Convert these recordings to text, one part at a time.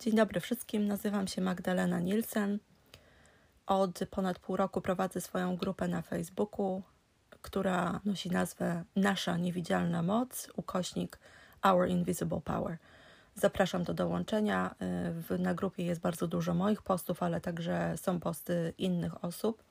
Dzień dobry wszystkim, nazywam się Magdalena Nielsen. Od ponad pół roku prowadzę swoją grupę na Facebooku, która nosi nazwę Nasza Niewidzialna Moc, ukośnik Our Invisible Power. Zapraszam do dołączenia. Na grupie jest bardzo dużo moich postów, ale także są posty innych osób.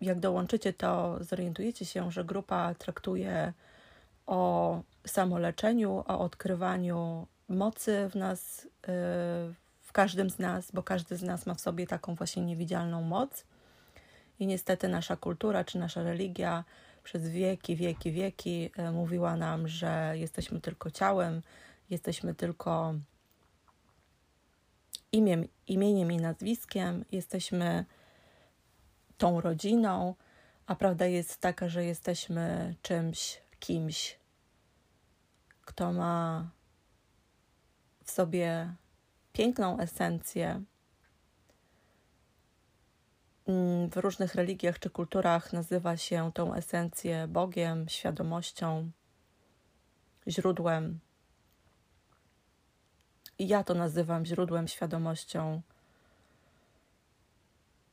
Jak dołączycie, to zorientujecie się, że grupa traktuje o samoleczeniu, o odkrywaniu mocy w nas, y, w każdym z nas, bo każdy z nas ma w sobie taką właśnie niewidzialną moc. I niestety nasza kultura czy nasza religia przez wieki, wieki, wieki y, mówiła nam, że jesteśmy tylko ciałem, jesteśmy tylko imiem, imieniem i nazwiskiem, jesteśmy tą rodziną, a prawda jest taka, że jesteśmy czymś, kimś, kto ma w sobie piękną esencję. Mm, w różnych religiach czy kulturach nazywa się tą esencję Bogiem, świadomością, źródłem. I ja to nazywam źródłem, świadomością.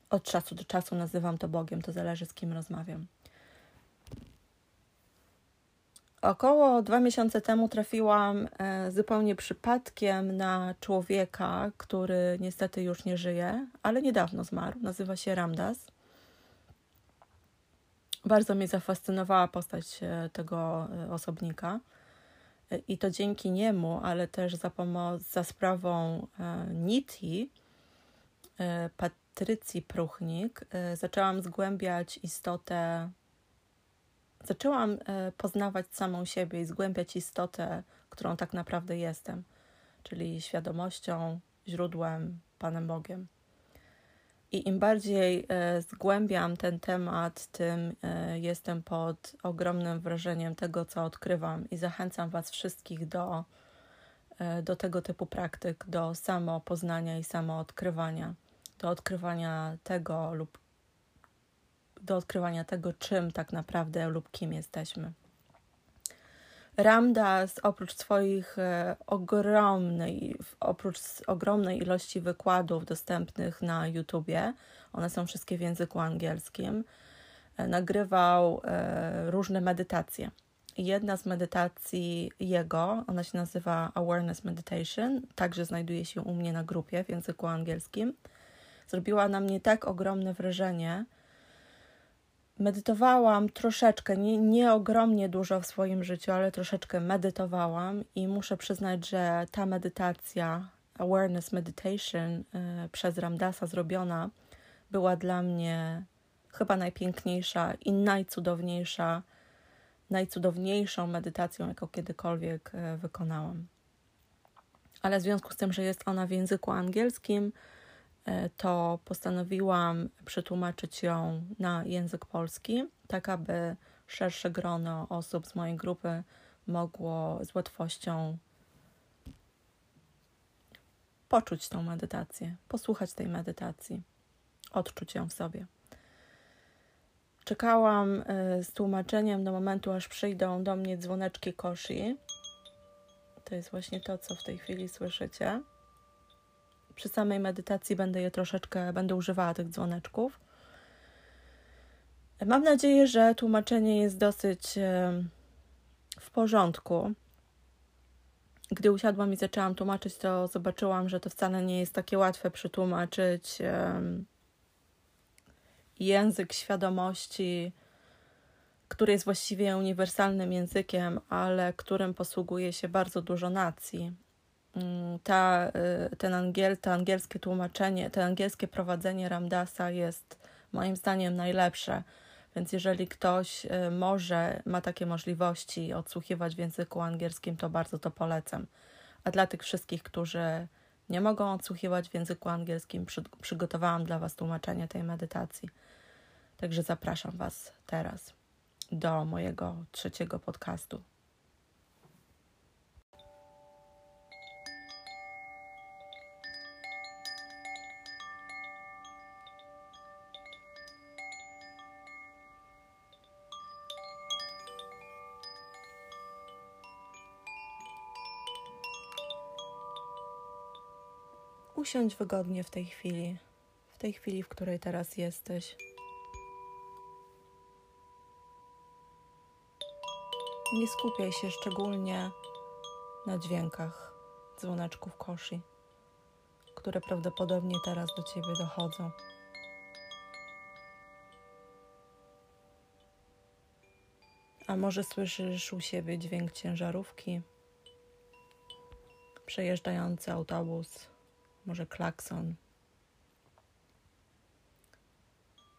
Od czasu do czasu nazywam to Bogiem, to zależy z kim rozmawiam. Około dwa miesiące temu trafiłam e, zupełnie przypadkiem na człowieka, który niestety już nie żyje, ale niedawno zmarł. Nazywa się Ramdas. Bardzo mnie zafascynowała postać e, tego e, osobnika. I to dzięki niemu, ale też za pomoc, za sprawą Niti, Patrycji Pruchnik, zaczęłam zgłębiać istotę zaczęłam e, poznawać samą siebie i zgłębiać istotę, którą tak naprawdę jestem, czyli świadomością, źródłem, Panem Bogiem. I im bardziej e, zgłębiam ten temat, tym e, jestem pod ogromnym wrażeniem tego, co odkrywam, i zachęcam Was wszystkich do, do tego typu praktyk, do samopoznania i samoodkrywania, do odkrywania tego lub do odkrywania tego, czym tak naprawdę lub kim jesteśmy. Ramdas oprócz swoich e, ogromnej, oprócz ogromnej ilości wykładów dostępnych na YouTubie, one są wszystkie w języku angielskim, e, nagrywał e, różne medytacje. Jedna z medytacji jego, ona się nazywa Awareness Meditation, także znajduje się u mnie na grupie w języku angielskim. Zrobiła na mnie tak ogromne wrażenie, medytowałam troszeczkę, nie, nie ogromnie dużo w swoim życiu, ale troszeczkę medytowałam i muszę przyznać, że ta medytacja, awareness meditation y, przez Ramdasa zrobiona, była dla mnie chyba najpiękniejsza i najcudowniejsza, najcudowniejszą medytacją, jaką kiedykolwiek y, wykonałam. Ale w związku z tym, że jest ona w języku angielskim, E, to postanowiłam przetłumaczyć ją na język polski, tak aby szersze grono osób z mojej grupy mogło z łatwością poczuć tą medytację, posłuchać tej medytacji, odczuć ją w sobie. Czekałam e, z tłumaczeniem do momentu, aż przyjdą do mnie dzwoneczki koshi. To jest właśnie to, co w tej chwili słyszycie przy samej medytacji będę je troszeczkę, będę używała tych dzwoneczków. Mam nadzieję, że tłumaczenie jest dosyć w porządku. Gdy usiadłam i zaczęłam tłumaczyć, to zobaczyłam, że to wcale nie jest takie łatwe przetłumaczyć język świadomości, który jest właściwie uniwersalnym językiem, ale którym posługuje się bardzo dużo nacji. Mm, ta, y, ten angiel, to angielskie tłumaczenie, to angielskie prowadzenie Ramdasa jest moim zdaniem najlepsze. Więc jeżeli ktoś y, może, ma takie możliwości odsłuchiwać w języku angielskim, to bardzo to polecam. A dla tych wszystkich, którzy nie mogą odsłuchiwać w języku angielskim, przy, przygotowałam dla Was tłumaczenie tej medytacji. Także zapraszam Was teraz do mojego trzeciego podcastu. Usiądź wygodnie w tej chwili, w tej chwili, w której teraz jesteś. Nie skupiaj się szczególnie na dźwiękach dzwoneczków koszy, które prawdopodobnie teraz do ciebie dochodzą. A może słyszysz u siebie dźwięk ciężarówki, przejeżdżający autobus, może klakson.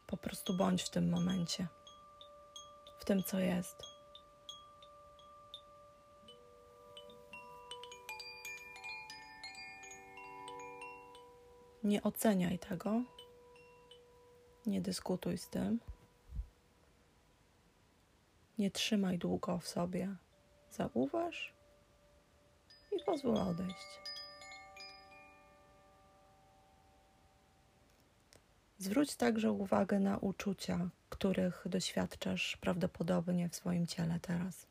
Po prostu bądź w tym momencie, w tym, co jest. Nie oceniaj tego, nie dyskutuj z tym. Nie trzymaj długo w sobie. Zauważ i pozwól odejść. Zwróć także uwagę na uczucia, których doświadczasz prawdopodobnie w swoim ciele teraz.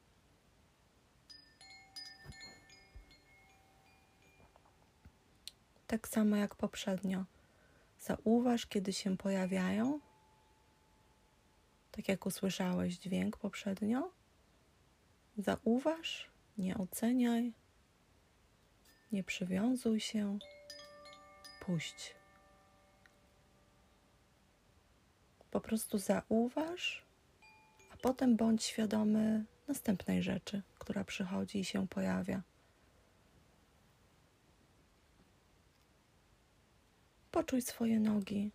Tak samo jak poprzednio. Zauważ, kiedy się pojawiają tak jak usłyszałeś dźwięk poprzednio, zauważ, nie oceniaj, nie przywiązuj się, puść. Po prostu zauważ, a potem bądź świadomy następnej rzeczy, która przychodzi i się pojawia. Poczuj swoje nogi,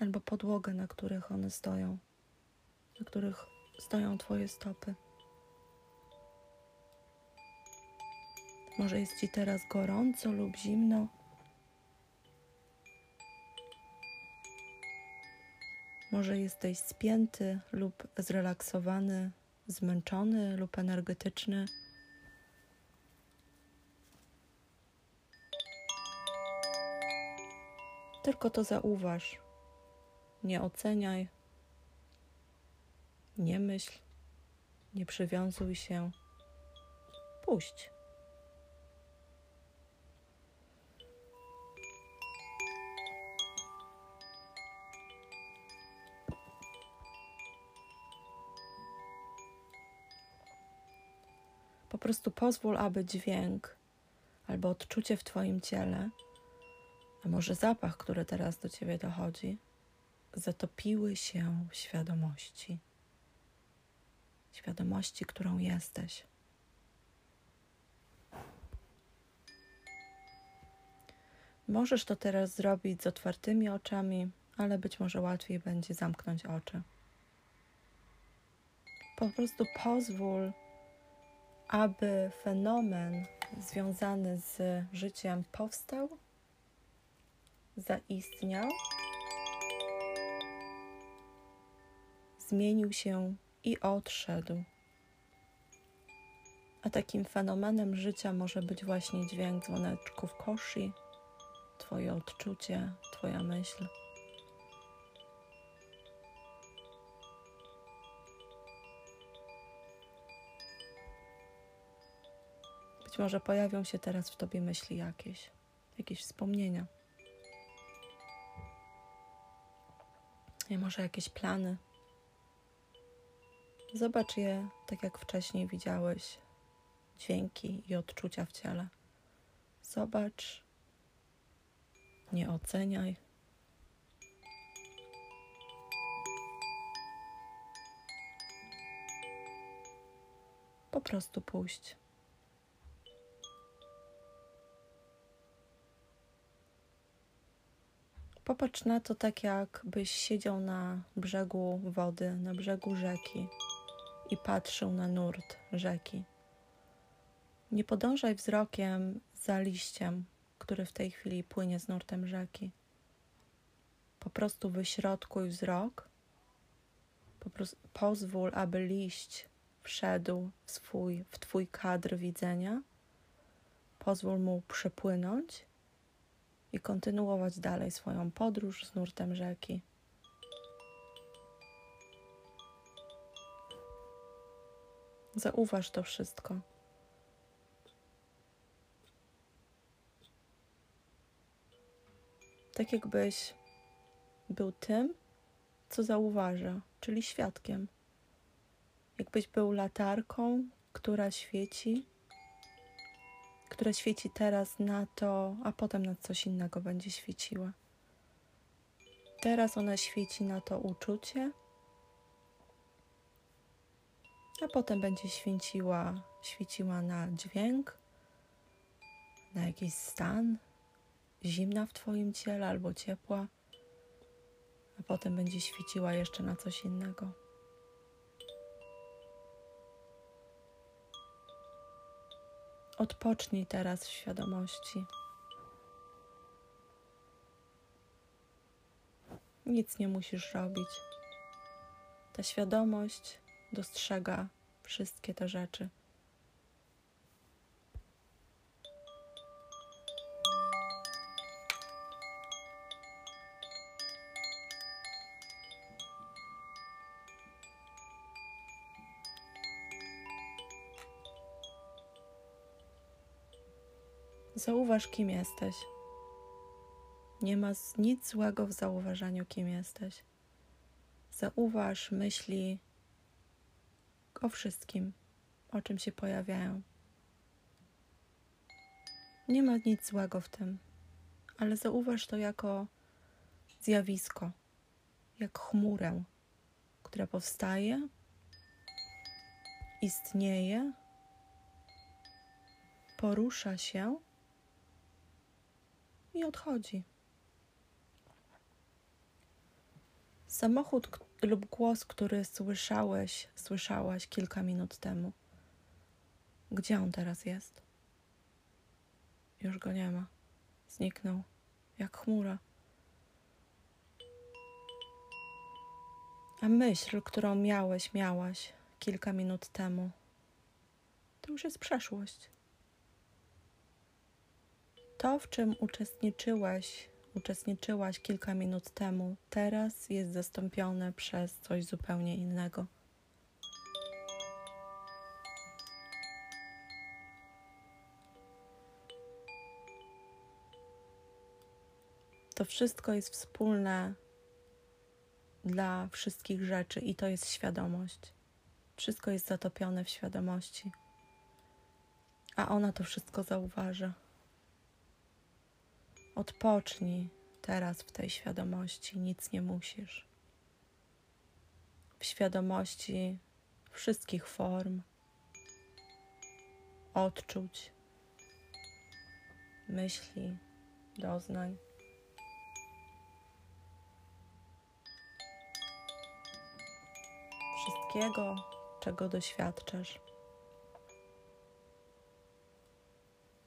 albo podłogę, na których one stoją, na których stoją Twoje stopy. Może jest Ci teraz gorąco lub zimno. Może jesteś spięty lub zrelaksowany, zmęczony lub energetyczny. Tylko to zauważ. Nie oceniaj, nie myśl, nie przywiązuj się. Puść. Prostu pozwól, aby dźwięk albo odczucie w Twoim ciele, a może zapach, który teraz do Ciebie dochodzi, zatopiły się w świadomości. Świadomości, którą jesteś. Możesz to teraz zrobić z otwartymi oczami, ale być może łatwiej będzie zamknąć oczy. Po prostu pozwól, aby fenomen związany z życiem powstał, zaistniał zmienił się i odszedł. A takim fenomenem życia może być właśnie dźwięk dzwoneczków koszy, Twoje odczucie, Twoja myśl. Być może pojawią się teraz w Tobie myśli jakieś, jakieś wspomnienia. I może jakieś plany. Zobacz je tak jak wcześniej widziałeś dźwięki i odczucia w ciele. Zobacz, nie oceniaj. Po prostu puść. Popatrz na to tak, jakbyś siedział na brzegu wody, na brzegu rzeki i patrzył na nurt rzeki. Nie podążaj wzrokiem za liściem, który w tej chwili płynie z nurtem rzeki. Po prostu wyśrodkuj wzrok. Po prostu pozwól, aby liść wszedł w, swój, w Twój kadr widzenia. Pozwól mu przepłynąć i kontynuować dalej swoją podróż z nurtem rzeki. Zauważ to wszystko. Tak jakbyś był tym, co zauważa, czyli świadkiem. Jakbyś był latarką, która świeci, która świeci teraz na to, a potem na coś innego będzie świeciła. Teraz ona świeci na to uczucie, a potem będzie świeciła, świeciła na dźwięk, na jakiś stan, zimna w Twoim ciele albo ciepła, a potem będzie świeciła jeszcze na coś innego. Odpocznij teraz w świadomości. Nic nie musisz robić. Ta świadomość dostrzega wszystkie te rzeczy. Zauważ, kim jesteś. Nie ma nic złego w zauważaniu, kim jesteś. Zauważ myśli o wszystkim, o czym się pojawiają. Nie ma nic złego w tym, ale zauważ to jako zjawisko, jak chmurę, która powstaje, istnieje, porusza się i odchodzi. Samochód lub głos, który słyszałeś, słyszałaś kilka minut temu. Gdzie on teraz jest? Już go nie ma. Zniknął, jak chmura. A myśl, którą miałeś, miałaś kilka minut temu, to już jest przeszłość. To, w czym uczestniczyłeś, uczestniczyłaś kilka minut temu, teraz jest zastąpione przez coś zupełnie innego. To wszystko jest wspólne dla wszystkich rzeczy i to jest świadomość. Wszystko jest zatopione w świadomości, a ona to wszystko zauważa. Odpocznij teraz w tej świadomości, nic nie musisz. W świadomości wszystkich form, odczuć, myśli, doznań. Wszystkiego, czego doświadczasz.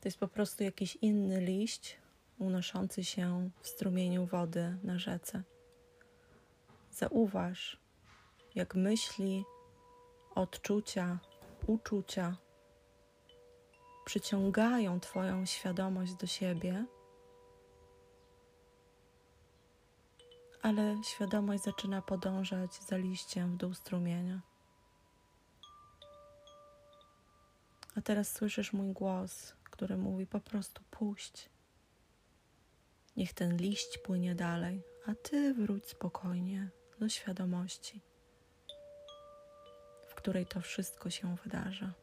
To jest po prostu jakiś inny liść, unoszący się w strumieniu wody na rzece. Zauważ, jak myśli, odczucia, uczucia przyciągają Twoją świadomość do siebie, ale świadomość zaczyna podążać za liściem w dół strumienia. A teraz słyszysz mój głos, który mówi po prostu puść. Niech ten liść płynie dalej, a ty wróć spokojnie do świadomości, w której to wszystko się wydarza.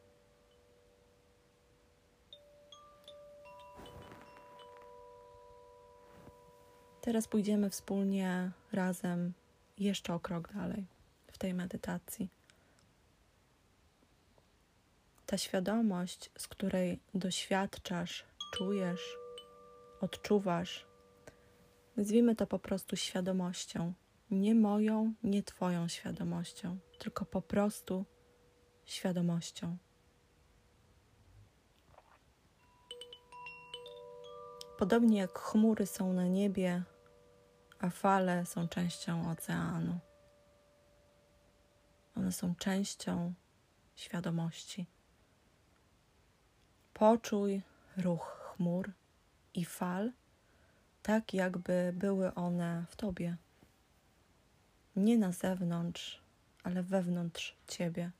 Teraz pójdziemy wspólnie razem jeszcze o krok dalej w tej medytacji. Ta świadomość, z której doświadczasz, czujesz, odczuwasz Nazwijmy to po prostu świadomością. Nie moją, nie Twoją świadomością, tylko po prostu świadomością. Podobnie jak chmury są na niebie, a fale są częścią oceanu. One są częścią świadomości. Poczuj ruch chmur i fal tak jakby były one w tobie. Nie na zewnątrz, ale wewnątrz ciebie.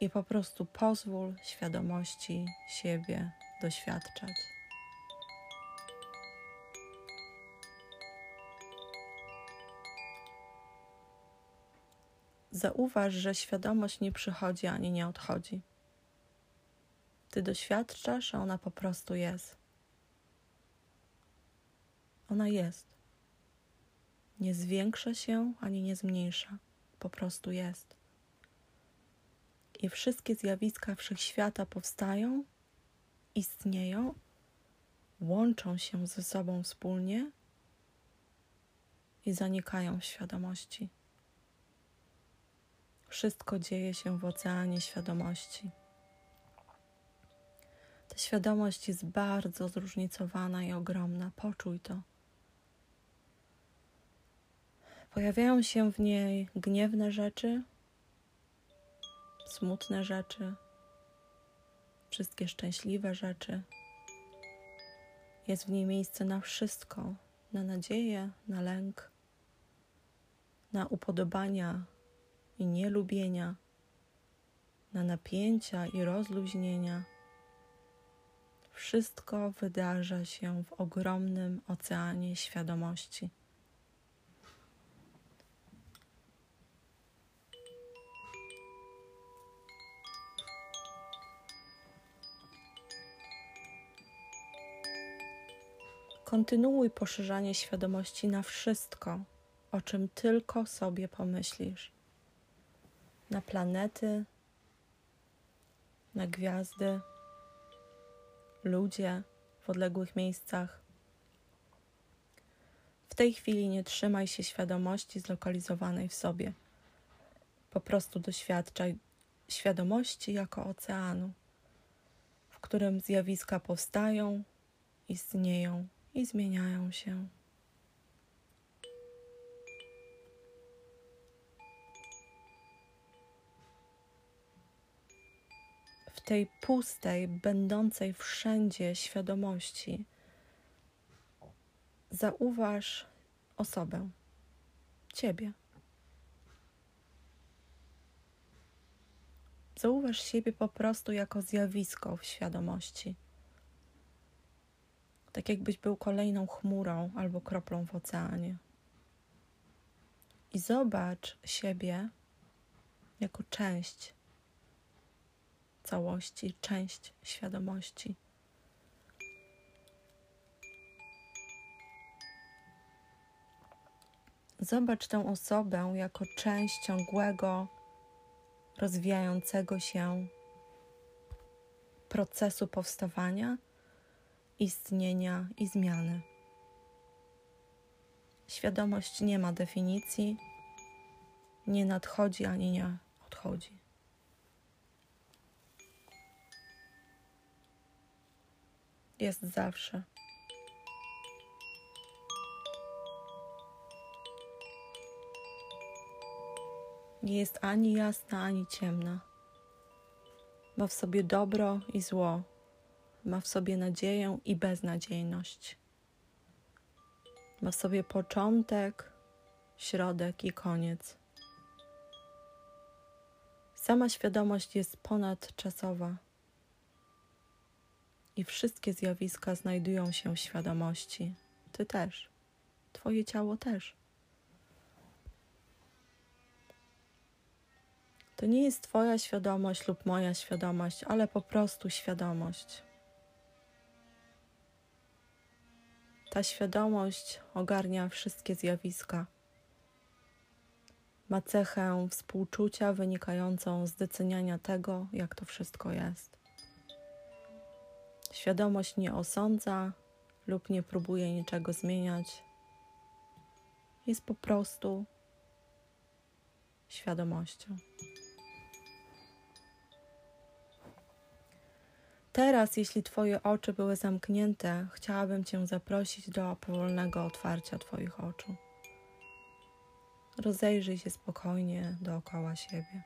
I po prostu pozwól świadomości siebie doświadczać. Zauważ, że świadomość nie przychodzi ani nie odchodzi. Ty doświadczasz, a ona po prostu jest. Ona jest. Nie zwiększa się ani nie zmniejsza, po prostu jest. I wszystkie zjawiska wszechświata powstają, istnieją, łączą się ze sobą wspólnie i zanikają w świadomości. Wszystko dzieje się w oceanie świadomości. Ta świadomość jest bardzo zróżnicowana i ogromna. Poczuj to. Pojawiają się w niej gniewne rzeczy, smutne rzeczy, wszystkie szczęśliwe rzeczy. Jest w niej miejsce na wszystko, na nadzieję, na lęk, na upodobania i nielubienia, na napięcia i rozluźnienia. Wszystko wydarza się w ogromnym oceanie świadomości. Kontynuuj poszerzanie świadomości na wszystko, o czym tylko sobie pomyślisz. Na planety, na gwiazdy, ludzie w odległych miejscach. W tej chwili nie trzymaj się świadomości zlokalizowanej w sobie. Po prostu doświadczaj świadomości jako oceanu, w którym zjawiska powstają, istnieją i zmieniają się. W tej pustej, będącej wszędzie świadomości, zauważ osobę, Ciebie. Zauważ siebie po prostu jako zjawisko w świadomości tak jakbyś był kolejną chmurą albo kroplą w oceanie. I zobacz siebie jako część całości, część świadomości. Zobacz tę osobę jako część ciągłego, rozwijającego się procesu powstawania istnienia i zmiany. Świadomość nie ma definicji, nie nadchodzi ani nie odchodzi. Jest zawsze. Nie jest ani jasna, ani ciemna. Ma w sobie dobro i zło ma w sobie nadzieję i beznadziejność. Ma w sobie początek, środek i koniec. Sama świadomość jest ponadczasowa i wszystkie zjawiska znajdują się w świadomości. Ty też, Twoje ciało też. To nie jest Twoja świadomość lub moja świadomość, ale po prostu świadomość. Ta świadomość ogarnia wszystkie zjawiska. Ma cechę współczucia wynikającą z doceniania tego, jak to wszystko jest. Świadomość nie osądza lub nie próbuje niczego zmieniać. Jest po prostu świadomością. Teraz, jeśli Twoje oczy były zamknięte, chciałabym Cię zaprosić do powolnego otwarcia Twoich oczu. Rozejrzyj się spokojnie dookoła siebie.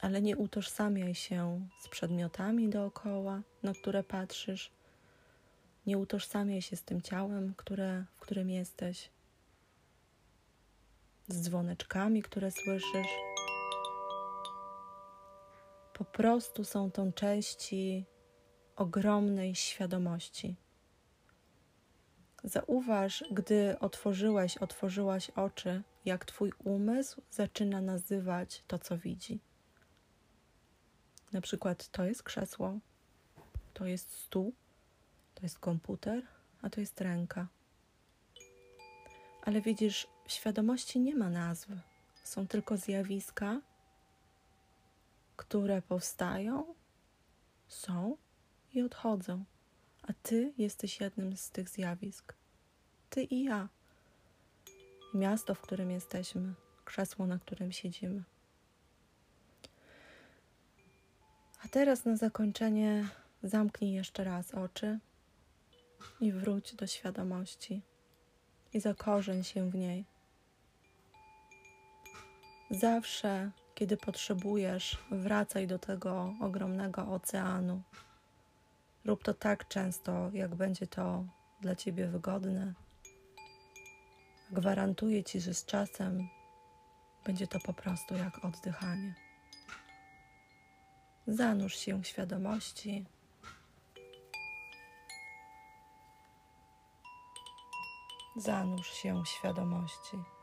Ale nie utożsamiaj się z przedmiotami dookoła, na które patrzysz. Nie utożsamiaj się z tym ciałem, które, w którym jesteś, z dzwoneczkami, które słyszysz po prostu są tą części ogromnej świadomości. Zauważ, gdy otworzyłeś, otworzyłaś oczy, jak Twój umysł zaczyna nazywać to, co widzi. Na przykład to jest krzesło, to jest stół, to jest komputer, a to jest ręka. Ale widzisz, w świadomości nie ma nazwy. Są tylko zjawiska, które powstają, są i odchodzą. A ty jesteś jednym z tych zjawisk. Ty i ja. Miasto, w którym jesteśmy, krzesło, na którym siedzimy. A teraz na zakończenie zamknij jeszcze raz oczy i wróć do świadomości i zakorzeń się w niej. Zawsze, kiedy potrzebujesz, wracaj do tego ogromnego oceanu. Rób to tak często, jak będzie to dla ciebie wygodne. Gwarantuję ci, że z czasem będzie to po prostu jak oddychanie. Zanurz się w świadomości. Zanurz się w świadomości.